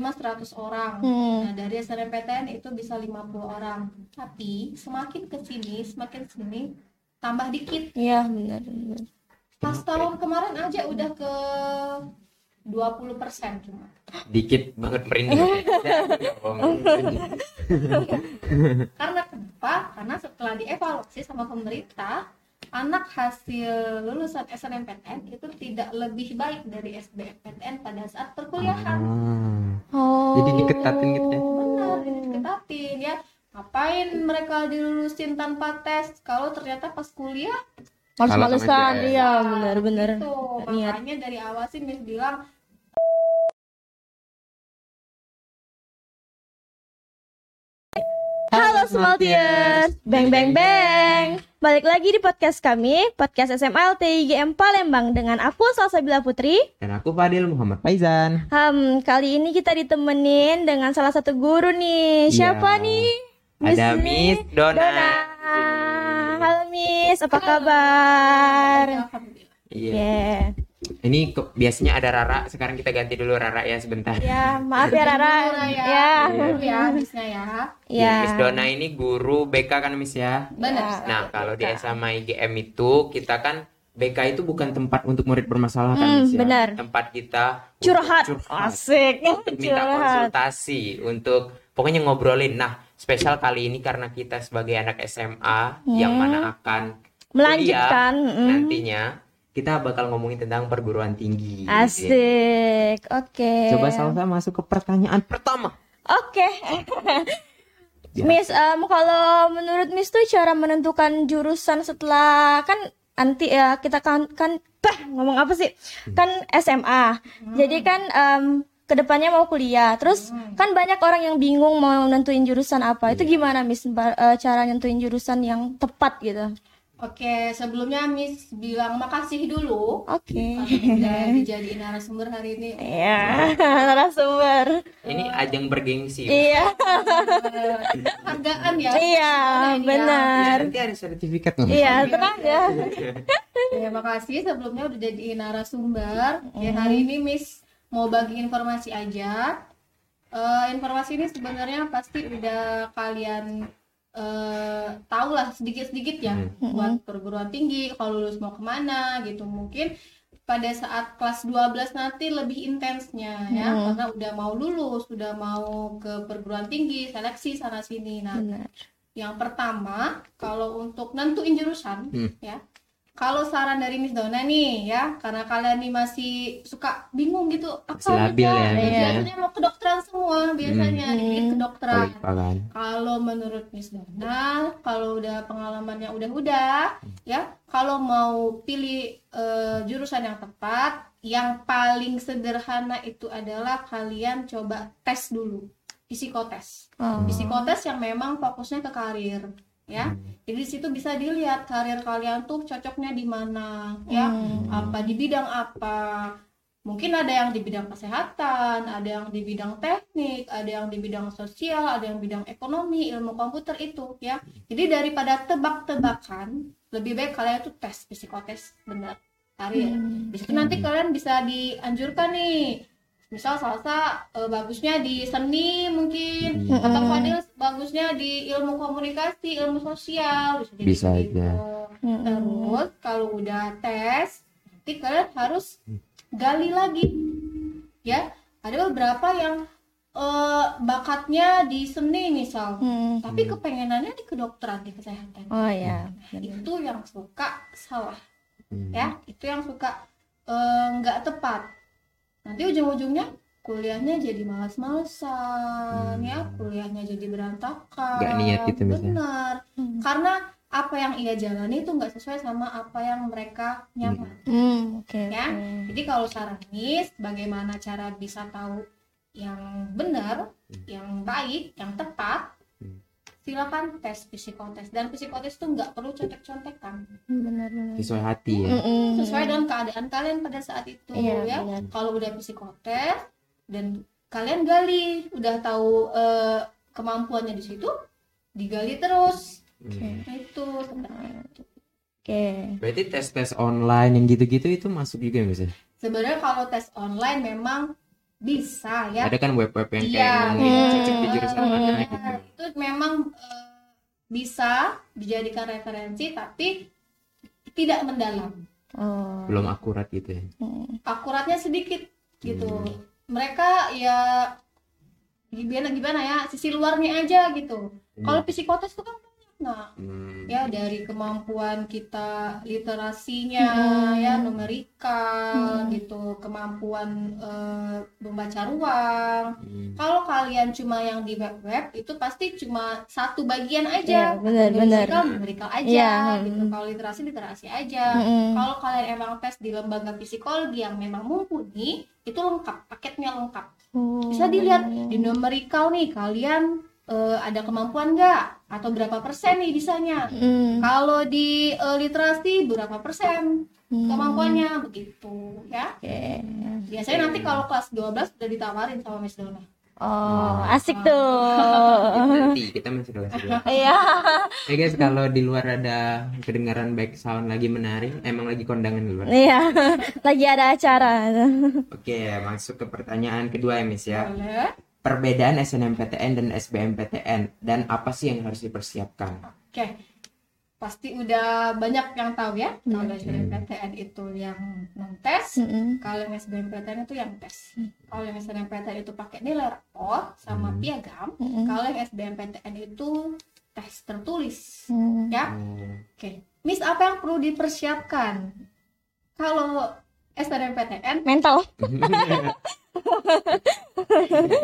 maksimal 100 orang. Hmm. Nah, dari SNMPTN itu bisa 50 orang. Tapi semakin ke sini, semakin sini tambah dikit. Iya benar benar. Pas tahun kemarin aja udah ke 20% cuma. Dikit banget merinding. Karena kenapa? Karena setelah dievaluasi sama pemerintah, anak hasil lulusan SNMPTN itu tidak lebih baik dari SBMPTN pada saat perkuliahan. Oh. Jadi diketatin gitu ya. Benar, ini diketatin ya. Ngapain mereka dilulusin tanpa tes kalau ternyata pas kuliah Males-malesan, iya benar-benar. itu Niat. makanya dari awal sih Miss bilang Halo Smaltiers, bang bang bang. Balik lagi di podcast kami, podcast SMA LTIGM Palembang dengan aku Salsabila Putri. Dan aku Fadil Muhammad Faizan. Hmm, kali ini kita ditemenin dengan salah satu guru nih. Siapa Iya. nih? Ada Miss Dona. Dona. Halo Miss, apa kabar? alhamdulillah Iya. Yeah. Ini ke- biasanya ada Rara, sekarang kita ganti dulu Rara ya sebentar. Ya, maaf ya Rara. Ya Ya. Dulu ya Missnya ya Ya. Miss Dona ini guru BK kan Miss ya. benar Nah, kalau di SMA IGM itu kita kan BK itu bukan tempat untuk murid bermasalah kan Hmm, Miss ya. benar. Tempat kita Curhat. curhat, Asik. untuk minta Curhat. konsultasi, untuk pokoknya ngobrolin. Nah, spesial kali ini karena kita sebagai anak SMA yang mana akan Hmm. Melanjutkan, kuliah mm. nantinya kita bakal ngomongin tentang perguruan tinggi. Asik. Oke. Coba Salsa masuk ke pertanyaan pertama. Oke. Ya. Miss, em, kalau menurut Miss tuh cara menentukan jurusan setelah kan nanti ya kita kan kan bah, ngomong apa sih? Kan SMA. Jadi kan em, ke depannya mau kuliah. Terus kan banyak orang yang bingung mau nentuin jurusan apa. Itu gimana Miss eh, cara nentuin jurusan yang tepat gitu? Oke sebelumnya Miss bilang makasih dulu Oke. udah dijadiin narasumber hari ini Iya, narasumber. Ini ajang bergengsi. Iya, hargaan ya iya, Nah, ini ya. benar. Nanti ada sertifikat loh. Iya, tenang ya. Terima kasih sebelumnya udah jadi narasumber. Ya hari ini Miss mau bagi informasi aja. Eh, informasi ini sebenarnya pasti udah kalian eh tahu lah sedikit-sedikit ya buat perguruan tinggi kalau lulus mau ke mana gitu mungkin pada saat kelas 12 nanti lebih intensnya ya karena udah mau lulus udah mau ke perguruan tinggi seleksi sana sini nah Benar. yang pertama, kalau untuk nentuin jurusan, Hmm. ya. Kalau saran dari Miss Dona nih ya, karena kalian nih masih suka bingung gitu, apa labil aja? ya, Miss, ya. Biasanya mau kedokteran semua, biasanya dikit kedokteran. Paling kan. Kalau menurut Miss Dona, kalau udah pengalamannya udah-udah, ya, kalau mau pilih eh, jurusan yang tepat, yang paling sederhana itu adalah kalian coba tes dulu, psikotes Oh. psikotes yang memang fokusnya ke karir ya jadi di situ bisa dilihat karir kalian tuh cocoknya di mana ya. Apa di bidang apa? Mungkin ada yang di bidang kesehatan ada yang di bidang teknik ada yang di bidang sosial ada yang bidang ekonomi ilmu komputer itu ya. Jadi daripada tebak-tebakan lebih baik kalian tuh tes psikotes benar karir. Di situ nanti kalian bisa dianjurkan nih misal salsa eh, bagusnya di seni mungkin atau Fadil bagusnya di ilmu komunikasi ilmu sosial bisa, jadi Bisa gitu. aja. terus kalau udah tes nanti kalian harus gali lagi ya ada beberapa yang eh, bakatnya di seni misal Hmm. tapi kepengenannya di kedokteran di kesehatan Oh ya. itu yang suka salah Hmm. ya itu yang suka eh, nggak tepat nanti ujung-ujungnya kuliahnya jadi malas-malesan Hmm. ya kuliahnya jadi berantakan Nggak niat gitu, ya? benar karena apa yang ia jalani itu nggak sesuai sama apa yang mereka nyaman Hmm, oke. ya oke. jadi kalau saran Miss bagaimana cara bisa tahu yang benar yang baik yang tepat Hmm. Silakan tes psikotes dan psikotes itu nggak perlu contek-contekan Benar benar. Sesuai hati ya. Sesuai dengan keadaan kalian pada saat itu Iya, ya benar. kalau udah psikotes dan kalian gali udah tahu eh, kemampuannya di situ digali terus Hmm. nah, itu Oke. Berarti tes-tes online yang gitu-gitu itu masuk juga ya, Mas? ya? sebenarnya kalau tes online memang bisa ya Ada kan web-web yang kayak Iya. ngomongin Hmm. cocok di jurusan mana gitu. itu memang eh, bisa dijadikan referensi tapi tidak mendalam Oh. Belum akurat gitu ya. akuratnya sedikit gitu Hmm. mereka ya gimana gimana ya sisi luarnya aja gitu kalau psikotes itu kan nah Hmm. ya dari kemampuan kita literasinya Hmm. ya numerikal gitu kemampuan eh, membaca ruang Hmm. kalau kalian cuma yang di web web itu pasti cuma satu bagian Iya, aja benar, benar. numerikal numerikal aja Iya, gitu hmm. kalau literasi literasi aja Mm-mm. kalau kalian emang tes di lembaga psikologi yang memang mumpuni itu lengkap paketnya lengkap Oh. bisa dilihat di numerikal nih kalian eh, ada kemampuan nggak atau berapa persen nih bisanya Mm. kalau di eh, literasi berapa persen Hmm. kemampuannya begitu ya Oke. biasanya nanti kalau kelas 12 udah ditawarin sama Miss Dona Oh, asik tuh. Nanti kita masih kelas dua. Iya. Ya guys, kalau di luar ada kedengaran back sound lagi menari, emang lagi kondangan di luar. Iya. Lagi ada acara. Oke, masuk ke pertanyaan kedua ya, Miss ya. boleh Perbedaan SNMPTN dan SBMPTN dan apa sih yang harus dipersiapkan? oke pasti udah banyak yang tahu ya kalau SBMPTN itu yang non tes Mm-mm. kalau yang SBMPTN itu yang tes kalau yang SNMPTN itu pakai nilai rapor sama Hmm. piagam Mm-mm. kalau yang SBMPTN itu tes tertulis Mm. ya Oh, oke Miss apa yang perlu dipersiapkan kalau SNMPTN Mental.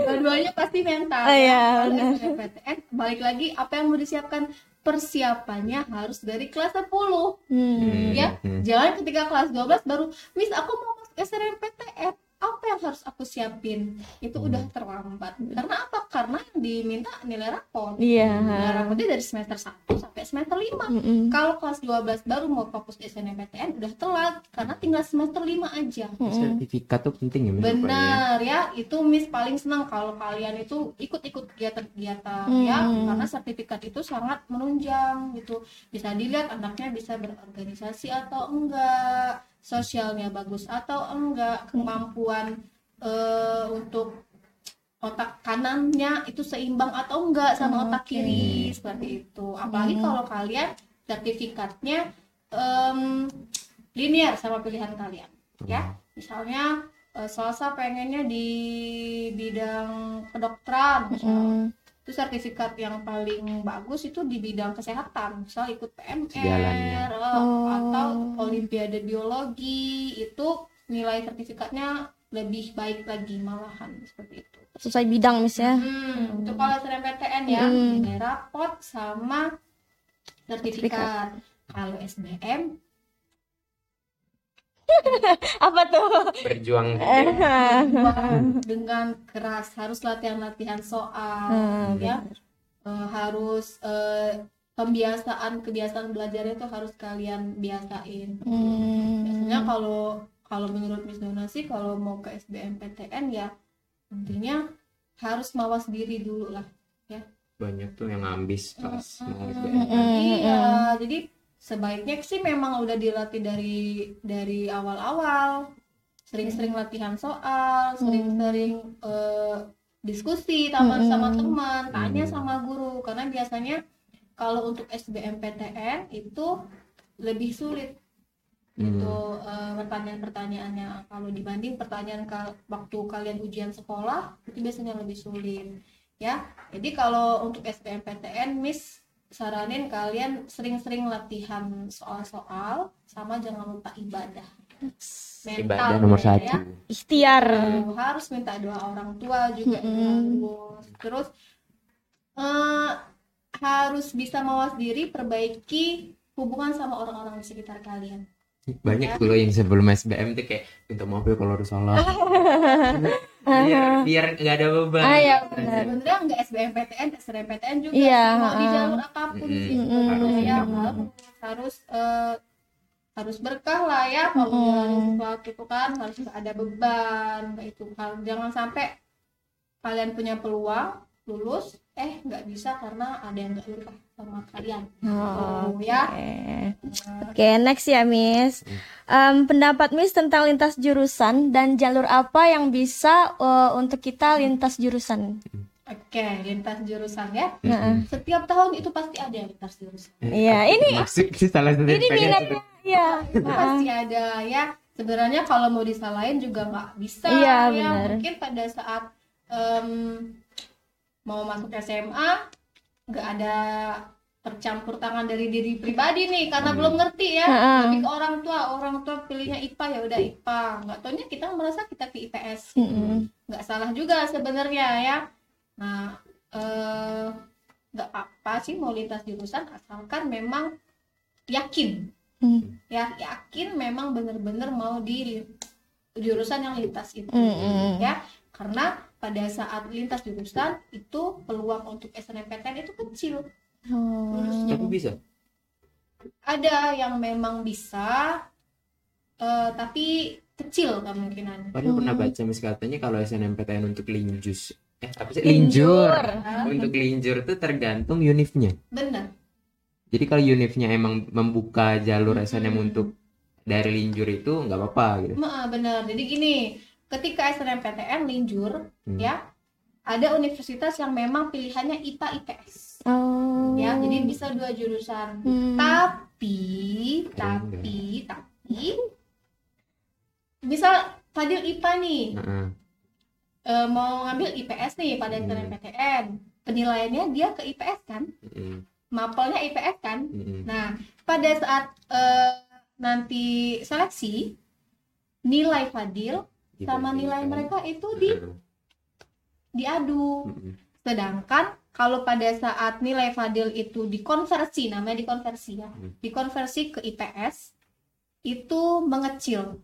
dua-duanya pasti mental Oh, ya. iya. SNMPTN balik lagi apa yang mau disiapkan persiapannya harus dari kelas 10 Hmm. ya Hmm. jangan ketika kelas 12 baru Miss aku mau masuk SNMPTN apa yang harus aku siapin itu Hmm. udah terlambat karena apa karena yang diminta nilai rapor Iya. nilai rapornya dari semester 1 sampai semester 5 Mm-mm. kalau kelas 12 baru mau fokus di SNMPTN udah telat karena tinggal semester 5 aja Sertifikat tuh penting ya, Miss? rupanya. benar ya itu Miss paling senang kalau kalian itu ikut-ikut kegiatan-kegiatan Hmm. ya karena sertifikat itu sangat menunjang gitu bisa dilihat anaknya bisa berorganisasi atau enggak sosialnya bagus atau enggak kemampuan eh, untuk otak kanannya itu seimbang atau enggak sama otak kiri seperti itu. Apalagi kalau kalian sertifikatnya em, linear sama pilihan kalian ya. Misalnya eh, Salsa pengennya di bidang kedokteran misalnya. Mm. Itu sertifikat yang paling bagus itu di bidang kesehatan misal ikut. PMR eh, Oh. atau Olimpiade biologi itu nilai sertifikatnya lebih baik lagi malahan seperti itu Sesuai bidang Miss ya. Hmm, itu kalau SNMPTN ya, Hmm. nilai rapot sama sertifikat. Kalau SBM Apa tuh? Berjuang dengan keras harus latihan-latihan soal, Hmm, ya, Eh, harus eh, pembiasaan kebiasaan belajarnya itu harus kalian biasain. Hmm. Biasanya kalau kalau menurut Miss Dona sih kalau mau ke SBMPTN ya intinya harus mawas diri dulu lah. banyak tuh yang ambis pas mau Mm, SBM. Iya, jadi sebaiknya sih memang udah dilatih dari dari awal-awal. Sering-sering latihan soal, sering-sering eh, diskusi sama Mm-mm. sama teman, tanya Mm. sama guru karena biasanya kalau untuk SBMPTN itu lebih sulit Hmm. itu eh, pertanyaan-pertanyaannya kalau dibanding pertanyaan ka- waktu kalian ujian sekolah itu biasanya lebih sulit ya jadi kalau untuk SBMPTN Miss saranin kalian sering-sering latihan soal-soal sama jangan lupa ibadah. Ibadah nomor ya, satu. Ikhtiar. Eh, harus minta doa orang tua juga harus terus eh, harus bisa mawas diri perbaiki hubungan sama orang-orang di sekitar kalian. Banyak tuh loh yang sebelum SBM tuh kayak minta maaf ya kalau harus salah. biar biar nggak ada beban. Ah, iya, benar. sebenarnya nggak SBMPTN, SNMPTN juga Iya, mau di ha-ha. jalur apa pun Mm-mm. sih Mm-mm. sebenarnya ya Harus, harus harus harus berkah lah ya kalau menjalani sesuatu itu kan harus nggak ada beban kayak itu Hal- jangan sampai kalian punya peluang lulus eh nggak bisa karena ada yang nggak lupa sama kalian. Oh, Oh, ya. Oke, Oke, next ya, Miss. Em, pendapat Miss tentang lintas jurusan dan jalur apa yang bisa eh, untuk kita lintas jurusan? oke lintas jurusan ya. Nah, setiap tahun itu pasti ada yang lintas jurusan. Iya, ini Masuk sih salah satu ini minatnya, ya. itu pasti ada ya. Sebenarnya kalau mau disalahin juga nggak bisa Iya, ya. benar. mungkin pada saat em, mau masuk SMA nggak ada tercampur tangan dari diri pribadi nih karena belum ngerti ya. Lebih ke orang tua orang tua pilihnya IPA ya udah IPA nggak taunya kita merasa kita ke IPS nggak salah juga sebenarnya ya. Nah eh, nggak apa-apa sih mau lintas jurusan asalkan memang yakin. Hmm. ya yakin memang bener-bener mau di jurusan yang lintas itu Mm-mm. ya. Karena pada saat lintas jurusan itu peluang untuk SNMPTN itu kecil Oh. Tapi bisa. ada yang memang bisa eh, tapi kecil kemungkinan Padahal pernah baca mis katanya kalau SNMPTN untuk linjus eh apa sih Linjur. linjur. Untuk linjur itu tergantung unifnya. bener Jadi kalau unifnya emang membuka jalur SNM untuk dari linjur itu nggak apa-apa gitu. Ma, bener jadi gini ketika SNMPTN linjur Hmm. ya ada universitas yang memang pilihannya IPA IPS Oh. ya jadi bisa dua jurusan Hmm. tapi tapi tapi misal Fadil IPA nih Heeh. eh, mau ngambil IPS nih pada Hmm. SNMPTN penilaiannya dia ke IPS kan Mm-mm. mapelnya IPS kan Mm-mm. nah pada saat eh, nanti seleksi nilai Fadil Gitu, sama nilai mereka itu di diadu. Sedangkan kalau pada saat nilai Fadil itu dikonversi namanya dikonversi ya Hmm. dikonversi ke IPS itu mengecil.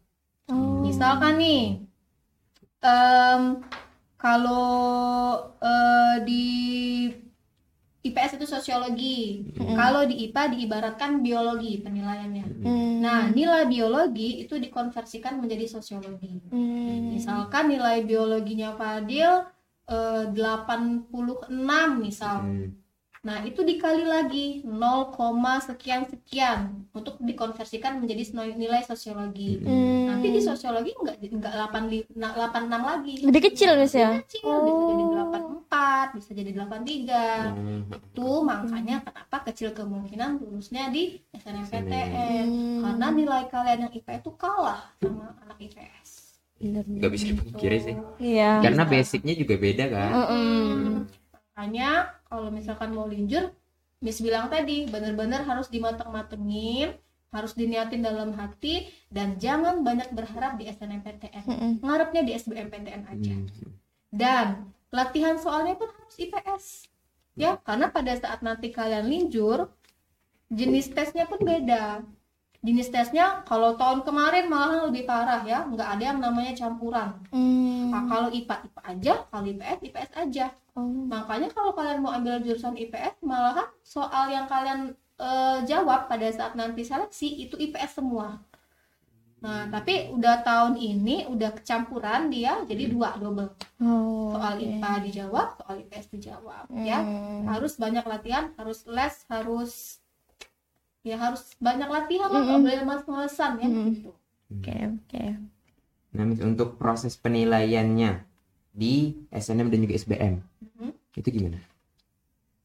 Oh. misalkan nih em, kalau eh, di IPS itu sosiologi kalau di IPA diibaratkan biologi penilaiannya Hmm. nah nilai biologi itu dikonversikan menjadi sosiologi Hmm. misalkan nilai biologinya Fadil eh, 86 misal Hmm. nah itu dikali lagi 0, sekian sekian untuk dikonversikan menjadi nilai sosiologi Hmm. nanti di sosiologi enggak enggak 8 li- na- 86 lagi Lebih kecil Miss ya? kecil bisa jadi 84 bisa jadi 83 Hmm. itu makanya kenapa kecil kemungkinan lulusnya di SNMPTN Hmm. karena nilai kalian yang IPA itu kalah sama anak IPS Bener. Nggak bisa dipungkiri sih. Iya. Karena basicnya juga beda kan. Mm-mm. makanya kalau misalkan mau linjur Miss bilang tadi bener-bener harus dimateng-matengin harus diniatin dalam hati dan jangan banyak berharap di SNMPTN Mm-mm. ngarepnya di SBMPTN aja Hmm. dan latihan soalnya pun harus IPS ya karena pada saat nanti kalian linjur jenis tesnya pun beda. Jenis tesnya kalau tahun kemarin malah lebih parah ya. Nggak ada yang namanya campuran. Hmm. Nah, kalau IPA IPA aja kalau IPS IPS aja. Oh. makanya kalau kalian mau ambil jurusan IPS malahan soal yang kalian eh, jawab pada saat nanti seleksi itu IPS semua nah tapi udah tahun ini udah kecampuran dia jadi dua double Oh, soal oke. IPA dijawab soal IPS dijawab ya Hmm. harus banyak latihan harus les harus ya harus banyak latihan lah Mm-mm. nggak boleh males-malesan ya Mm. gitu Oke, oke. Nah, Miss, untuk proses penilaiannya di SNM dan juga SBM Mhm. itu gimana?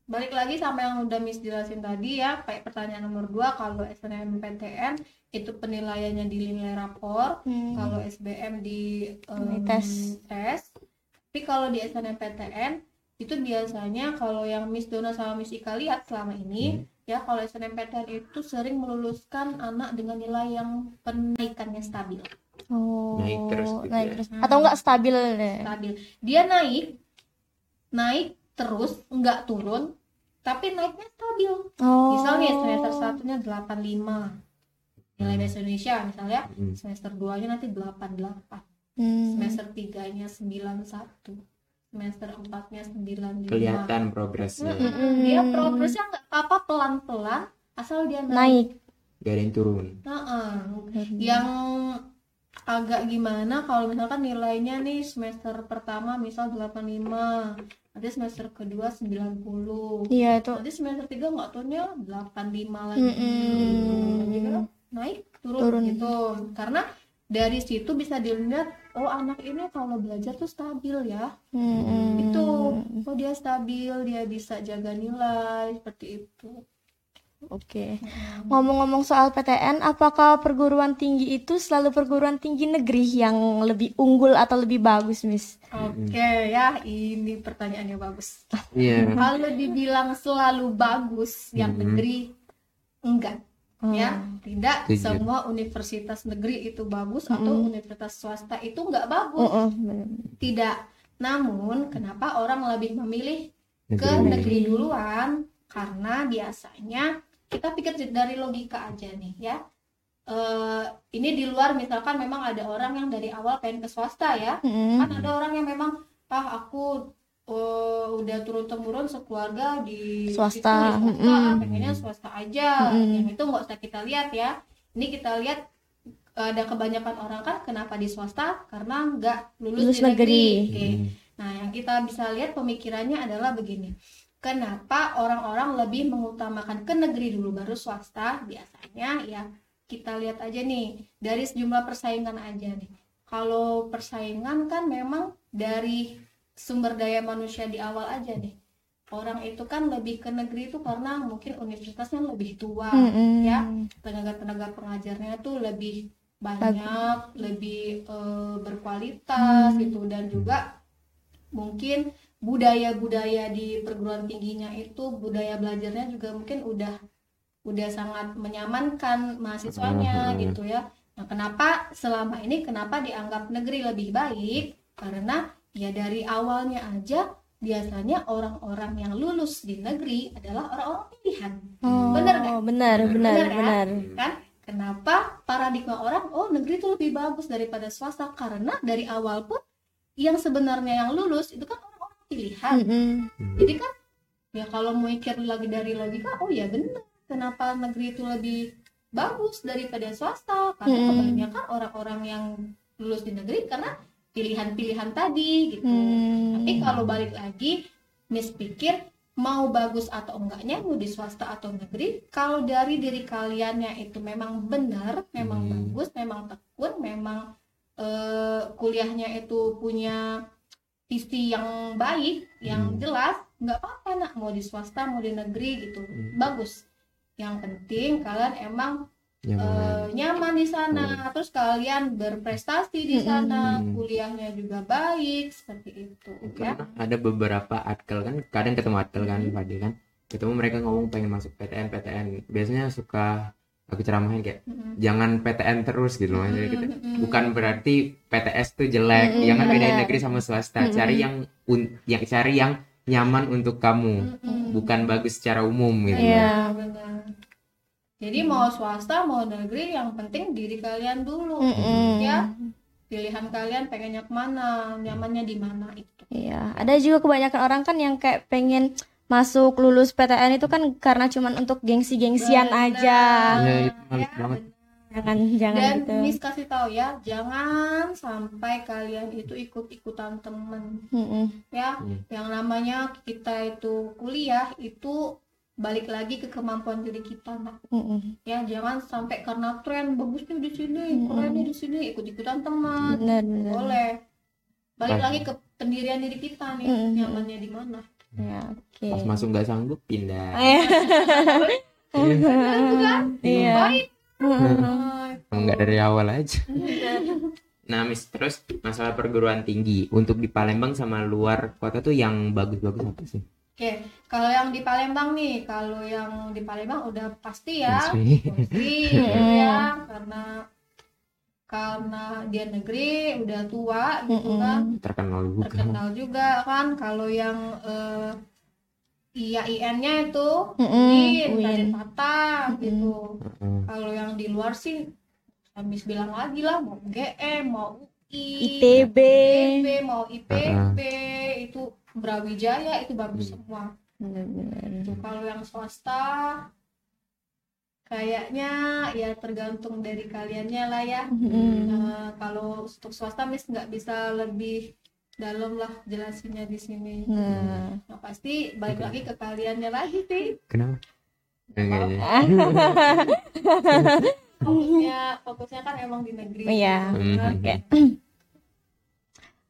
Balik lagi sama yang udah Miss jelasin tadi ya kayak pertanyaan nomor 2 kalau SNMPTN itu penilaiannya di nilai rapor Hmm. kalau SBM di Nilai tes. tes. tapi kalau di SNMPTN itu biasanya kalau yang Miss Dona sama Miss Ika lihat selama ini ya kalau SNMPTN itu sering meluluskan anak dengan nilai yang penaikannya stabil Oh, Naik terus gitu naik ya. terus. Atau enggak stabil deh. stabil dia naik naik terus nggak turun tapi naiknya stabil Oh. misalnya semester satunya 85 nilai bahasa Indonesia misalnya Hmm. semester 2 nya nanti 88 Hmm. semester 3 nya 91 semester 4 nya 95 Kelihatan progresnya. Mm-mm. dia progresnya nggak apa-apa pelan-pelan asal dia naik, naik. Gak ada yang turun. Heeh. yang agak gimana kalau misalkan nilainya nih semester pertama misal 85 nanti semester kedua 90 Iya itu. nanti semester 3 nggak turunnya 85 lagi. Jadi kan naik turun, Turun. gitu karena dari situ bisa dilihat oh anak ini kalau belajar tuh stabil ya Mm-mm. itu oh dia stabil dia bisa jaga nilai seperti itu Oke. Ngomong-ngomong soal PTN, apakah perguruan tinggi itu selalu perguruan tinggi negeri yang lebih unggul atau lebih bagus, Miss? oke ya ini pertanyaannya bagus Iya. kalau dibilang selalu bagus yang negeri enggak ya tidak Setuju. semua universitas negeri itu bagus atau universitas swasta itu enggak bagus Oh, bener. tidak namun kenapa orang lebih memilih ke Negeri. negeri duluan karena biasanya kita pikir dari logika aja nih ya. Eh, ini di luar misalkan memang ada orang yang dari awal pengen ke swasta ya. Mm-mm. kan ada orang yang memang ah aku eh, udah turun temurun sekeluarga di Swasta, di swasta ah, pengennya swasta aja. Mm-mm. yang itu nggak usah kita lihat ya. Ini kita lihat ada kebanyakan orang kan kenapa di swasta? Karena nggak lulus, Lulus di negeri, negeri. Oke. nah yang kita bisa lihat pemikirannya adalah begini kenapa orang-orang lebih mengutamakan ke negeri dulu baru swasta? Biasanya ya kita lihat aja nih dari sejumlah persaingan aja nih. Kalau persaingan kan memang dari sumber daya manusia di awal aja nih. Orang itu kan lebih ke negeri itu karena mungkin universitasnya lebih tua Mm-mm. ya. Tenaga-tenaga pengajarnya tuh lebih banyak lebih eh, berkualitas gitu. Dan juga mungkin budaya-budaya di perguruan tingginya itu budaya belajarnya juga mungkin udah udah sangat menyamankan mahasiswanya Hmm. gitu ya. Nah, kenapa selama ini kenapa dianggap negeri lebih baik? Karena ya dari awalnya aja biasanya orang-orang yang lulus di negeri adalah orang-orang pilihan. Oh, Bener nggak? benar, benar, Bener ya? benar. Kan? Kenapa paradigma orang oh negeri itu lebih bagus daripada swasta? Karena dari awal pun yang sebenarnya yang lulus itu kan orang-orang pilihan. Mm-mm. Jadi kan ya kalau mau mikir lagi dari logika, oh ya benar. Kenapa negeri itu lebih bagus daripada swasta? Karena Mm-mm. kebanyakan orang-orang yang lulus di negeri karena pilihan-pilihan tadi gitu. Hmm. Tapi kalau balik lagi, Miss pikir mau bagus atau enggaknya mau di swasta atau negeri, kalau dari diri kaliannya itu memang benar, memang Hmm. bagus, memang tekun, memang eh, kuliahnya itu punya visi yang baik, yang Hmm. jelas, nggak apa-apa nak mau di swasta mau di negeri gitu, Hmm. bagus. Yang penting kalian emang Nyaman. eh, nyaman di sana, terus kalian berprestasi di sana, Hmm. kuliahnya juga baik seperti itu, ya. Karena ada beberapa atkel kan kadang ketemu atkel kan Fadil kan ketemu mereka ngomong pengen masuk PTN PTN biasanya suka aku ceramahin kayak Mm-mm. jangan PTN terus gitu loh Jadi kita- Mm-mm. bukan berarti PTS tuh jelek Mm-mm, jangan bedain negeri sama swasta Mm-mm. cari yang un- yang cari yang nyaman untuk kamu Mm-mm. bukan bagus secara umum gitu Iya. benar. Jadi mau swasta mau negeri yang penting diri kalian dulu, Mm-mm. ya. Pilihan kalian pengennya ke mana, nyamannya di mana itu. Iya, ada juga kebanyakan orang kan yang kayak pengen masuk lulus PTN itu kan karena cuman untuk gengsi-gengsian aja. Iya, itu males Ya, banget. benar. Jangan jangan Dan gitu. Miss kasih tahu ya, jangan sampai kalian itu ikut-ikutan temen Mm-mm. ya. Hmm. Yang namanya kita itu kuliah itu balik lagi ke kemampuan diri kita, Nak. Mm-mm. ya jangan sampai karena tren bagusnya di sini kerennya di sini ikut-ikutan teman Benar benar. boleh balik Pas- lagi ke pendirian diri kita nih Mm-mm. nyamannya di mana Ya, oke. pas masuk nggak sanggup pindah Iya. baik Mm-mm. Emang nggak dari awal aja nah mis terus masalah perguruan tinggi untuk di Palembang sama luar kota tuh yang bagus-bagus apa sih oke kalau yang di Palembang nih kalau yang di Palembang udah pasti ya pasti ya karena karena dia negeri udah tua gitu Mm-mm. kan terkenal juga terkenal juga kan kalau yang eh, IAIN-nya itu Mm-mm, UIN, UIN. Raden Patah gitu. Heeh. Kalau yang di luar sih habis bilang lagi lah mau GM, mau UI, ITB. ITB, mau IPB, itu Brawijaya itu bagus semua. Benar-benar. Itu kalau yang swasta kayaknya ya tergantung dari kaliannya lah ya Mm-mm. Nah, kalau untuk swasta Miss nggak bisa lebih dalam lah jelasinnya di sini Nah. nah pasti balik lagi ke kaliannya lagi sih Kenapa? Enggak aja. fokusnya fokusnya kan emang di negeri Iya. Hmm. Oke.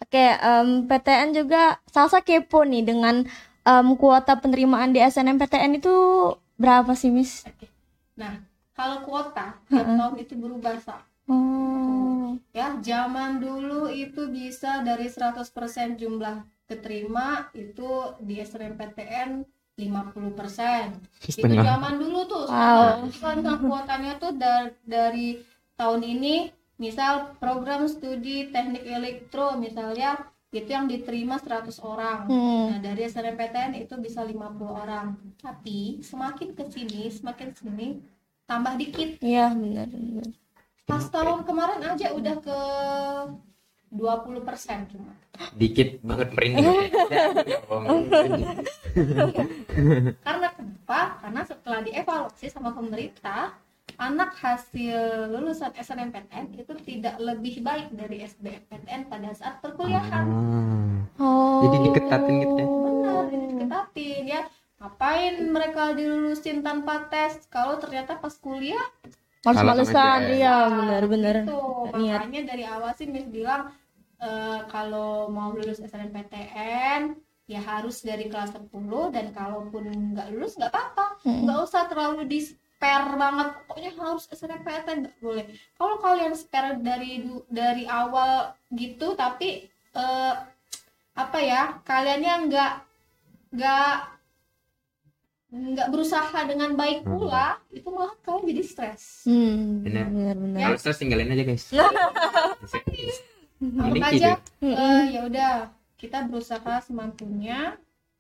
Oke, em, PTN juga Salsa kepo nih dengan em, kuota penerimaan di SNMPTN itu berapa sih, Miss? Nah kalau kuota tiap tahun itu berubah sa Oh. ya zaman dulu itu bisa dari 100% jumlah keterima itu di SNMPTN 50% itu Setengah. zaman dulu tuh Wow. kan kuotanya tuh da- dari tahun ini misal program studi teknik elektro misalnya itu yang diterima 100 orang Hmm. nah dari SNMPTN itu bisa 50 orang tapi semakin ke sini semakin sini tambah dikit Iya, benar, benar. pas tahun kemarin aja udah ke 20% cuma Dikit banget merinding. Karena kenapa? Karena setelah dievaluasi sama pemerintah, anak hasil lulusan SNMPTN itu tidak lebih baik dari SBMPTN pada saat perkuliahan. Ah. Oh. Jadi diketatin gitu ya. Benar, jadi diketatin ya. Ngapain mereka dilulusin tanpa tes kalau ternyata pas kuliah Males-malesan, Salah sama iya, benar-benar. Gitu. Niat. Makanya dari awal sih Miss bilang eh, kalau mau lulus SNMPTN ya harus dari kelas 10 dan kalaupun nggak lulus nggak apa-apa Hmm. nggak usah terlalu di spare banget. Pokoknya harus SNMPTN nggak boleh. Kalau kalian spare dari dari awal gitu tapi eh, apa ya kaliannya nggak nggak nggak berusaha dengan baik pula itu malah kalian jadi stres. Hmm, Benar. benar, benar. Kalau stres tinggalin aja guys. anggap Mending aja? Eh, ya udah. Kita berusaha semampunya.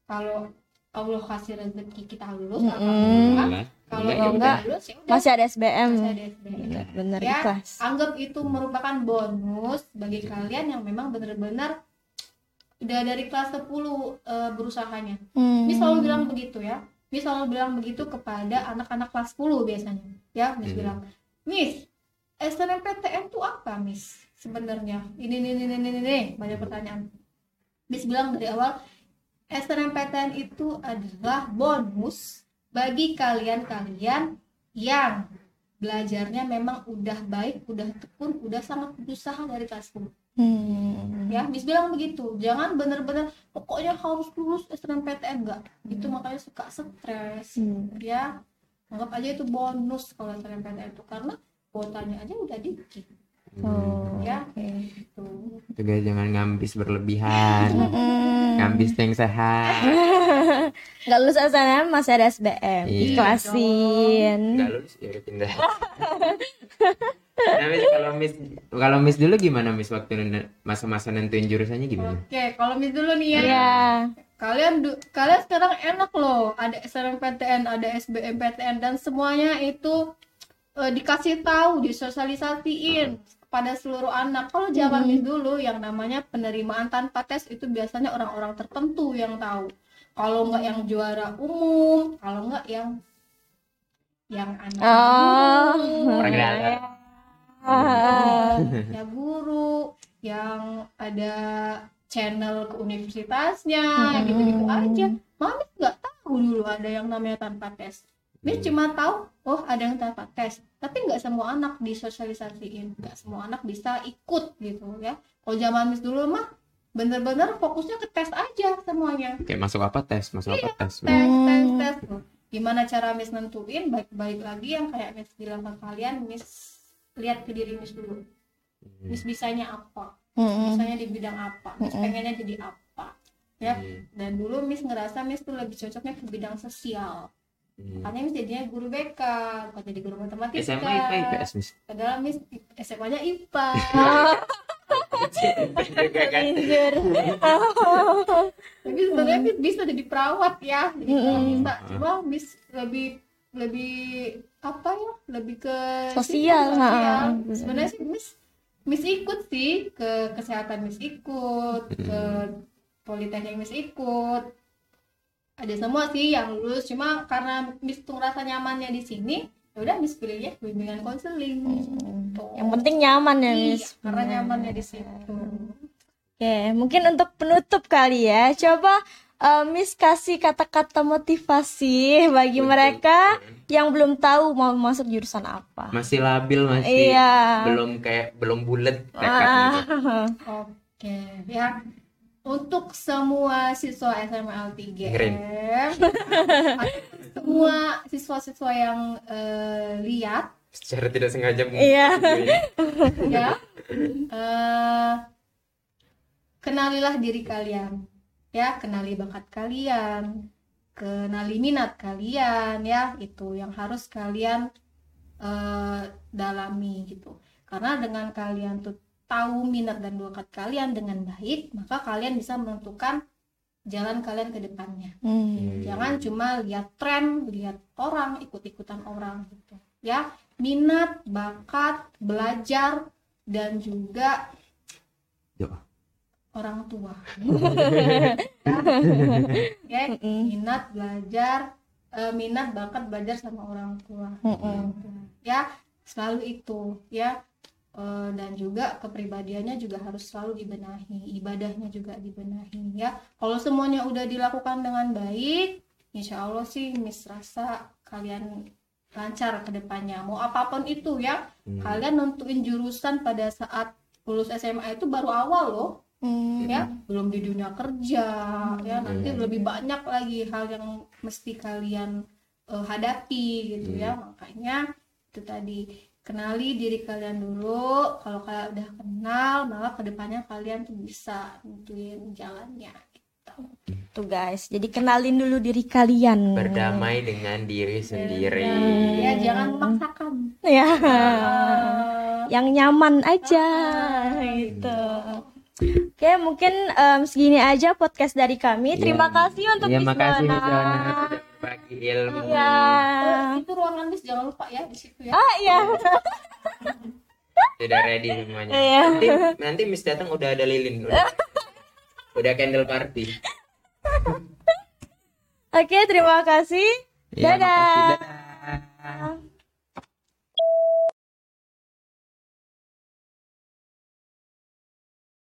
Kalau Allah kasih rezeki kita lulus Mm-mm. alhamdulillah kalau Enggak, ya nggak udah. lulus ya udah Masih ada SBM. masih ada SBM. Benar, benar Ya. ikhlas. anggap itu merupakan bonus bagi kalian yang memang benar-benar udah dari kelas 10 eh, berusahanya Hmm. Miss selalu bilang begitu ya Miss selalu bilang begitu kepada anak-anak kelas 10 biasanya ya Miss Hmm. bilang Miss SNMPTN itu apa Miss sebenarnya ini ini ini ini ini banyak pertanyaan Miss bilang dari awal SNMPTN itu adalah bonus bagi kalian-kalian yang belajarnya memang udah baik, udah tekun, udah sangat berusaha dari kelas 10 Hmm. ya Miss bilang begitu. Jangan bener-bener pokoknya harus lulus SNMPTN enggak. Itu makanya suka stres. Hmm. ya anggap aja itu bonus kalau SNMPTN itu. Karena kuotanya aja udah dikit Oh. ya oke. gitu Itu guys jangan ngambis berlebihan. Ngambis yang sehat. Nggak lulus SNM masih ada SBM. Iya. Ikhlasin. Enggak lulus ya udah pindah. nah, Miss, kalau Miss kalau Miss dulu gimana Miss waktu masa-masa nentuin jurusannya gimana? oke kalau Miss dulu nih ya Iya. kalian du- kalian sekarang enak loh ada SNMPTN ada SBMPTN dan semuanya itu eh, dikasih tahu disosialisasiin kepada seluruh anak kalau zaman Miss dulu yang namanya penerimaan tanpa tes itu biasanya orang-orang tertentu yang tahu kalau nggak yang juara umum kalau nggak yang yang anak Oh. guru, Orang. Ah. ya guru yang ada channel ke universitasnya Hmm. gitu-gitu aja mami nggak tahu dulu ada yang namanya tanpa tes Miss cuma tahu oh ada yang tanpa tes. Tapi nggak semua anak disosialisasiin nggak semua anak bisa ikut gitu ya. Kalau zaman Miss dulu mah bener-bener fokusnya ke tes aja semuanya. Kayak masuk apa? Tes, masuk apa? Tes. tes tes Hmm. tes tuh. gimana cara Miss nentuin? Baik-baik lagi yang kayak Miss bilang ke kalian Miss lihat ke diri Miss dulu. Miss bisanya apa? Hmm. bisanya di bidang apa? Mm-mm. pengennya jadi apa? Ya. Hmm. dan dulu Miss ngerasa Miss tuh lebih cocoknya ke bidang sosial Hmm. makanya Miss jadinya guru BK bukan jadi guru matematika. SMA IPA IPS Miss. padahal Miss SMA nya IPA tapi sebenarnya Miss bisa jadi perawat ya. Jadi bisa cuma Miss lebih lebih apa ya lebih ke Sosial, ha. sebenarnya sih Miss Miss ikut sih ke kesehatan Miss ikut ke politeknik Miss ikut ada semua sih yang lulus cuma karena Miss tuh ngerasa nyamannya di sini ya udah Miss pilihnya bimbingan konseling Tuh. Yang penting nyaman ya, Iya, Miss. karena nyamannya di situ Oke, mungkin untuk penutup kali ya. Coba eh, Miss kasih kata-kata motivasi bagi mereka yang belum tahu mau masuk jurusan apa. masih labil masih Iya. belum kayak belum bulat tekadnya gitu. Oke, ya. Untuk semua siswa SMA L3M, Dengerin. semua siswa-siswa yang eh, lihat, secara tidak sengaja Iya. ya, eh, kenalilah diri kalian, ya, kenali bakat kalian, kenali minat kalian, ya, itu yang harus kalian eh, dalami gitu. Karena dengan kalian tuh tahu minat dan bakat kalian dengan baik, maka kalian bisa menentukan jalan kalian ke depannya. Hmm. Jangan cuma lihat tren, lihat orang, ikut-ikutan orang gitu. Ya, minat, bakat, belajar dan juga Doa. orang tua. ya, minat, belajar, eh, minat, bakat, belajar sama orang tua. Ya, selalu itu ya. Eh, dan juga kepribadiannya juga harus selalu dibenahi, ibadahnya juga dibenahi ya. Kalau semuanya udah dilakukan dengan baik, insya Allah sih Miss rasa kalian lancar ke depannya. Mau apa pun itu ya, Hmm. kalian nentuin jurusan pada saat lulus SMA itu baru awal loh Hmm. ya belum di dunia kerja ya nanti Hmm. lebih banyak lagi hal yang mesti kalian eh, hadapi gitu ya Hmm. makanya itu tadi kenali diri kalian dulu kalau kalian udah kenal maka ke depannya kalian tuh bisa nentuin jalannya gitu. Tuh guys, jadi kenalin dulu diri kalian. berdamai dengan diri sendiri ya jangan memaksakan Ya. Eh, Yang nyaman aja gitu. Oke, mungkin em, segini aja podcast dari kami. Terima kasih untuk ya Miss makasih Nona. Ilmu Ya. oh, itu ruangan Miss jangan lupa ya di situ ya Ah, iya. sudah ready semuanya Iya. nanti nanti Miss datang udah ada lilin udah, udah candle party Oke, terima kasih. Ya, Dadah. makasih. Dadah.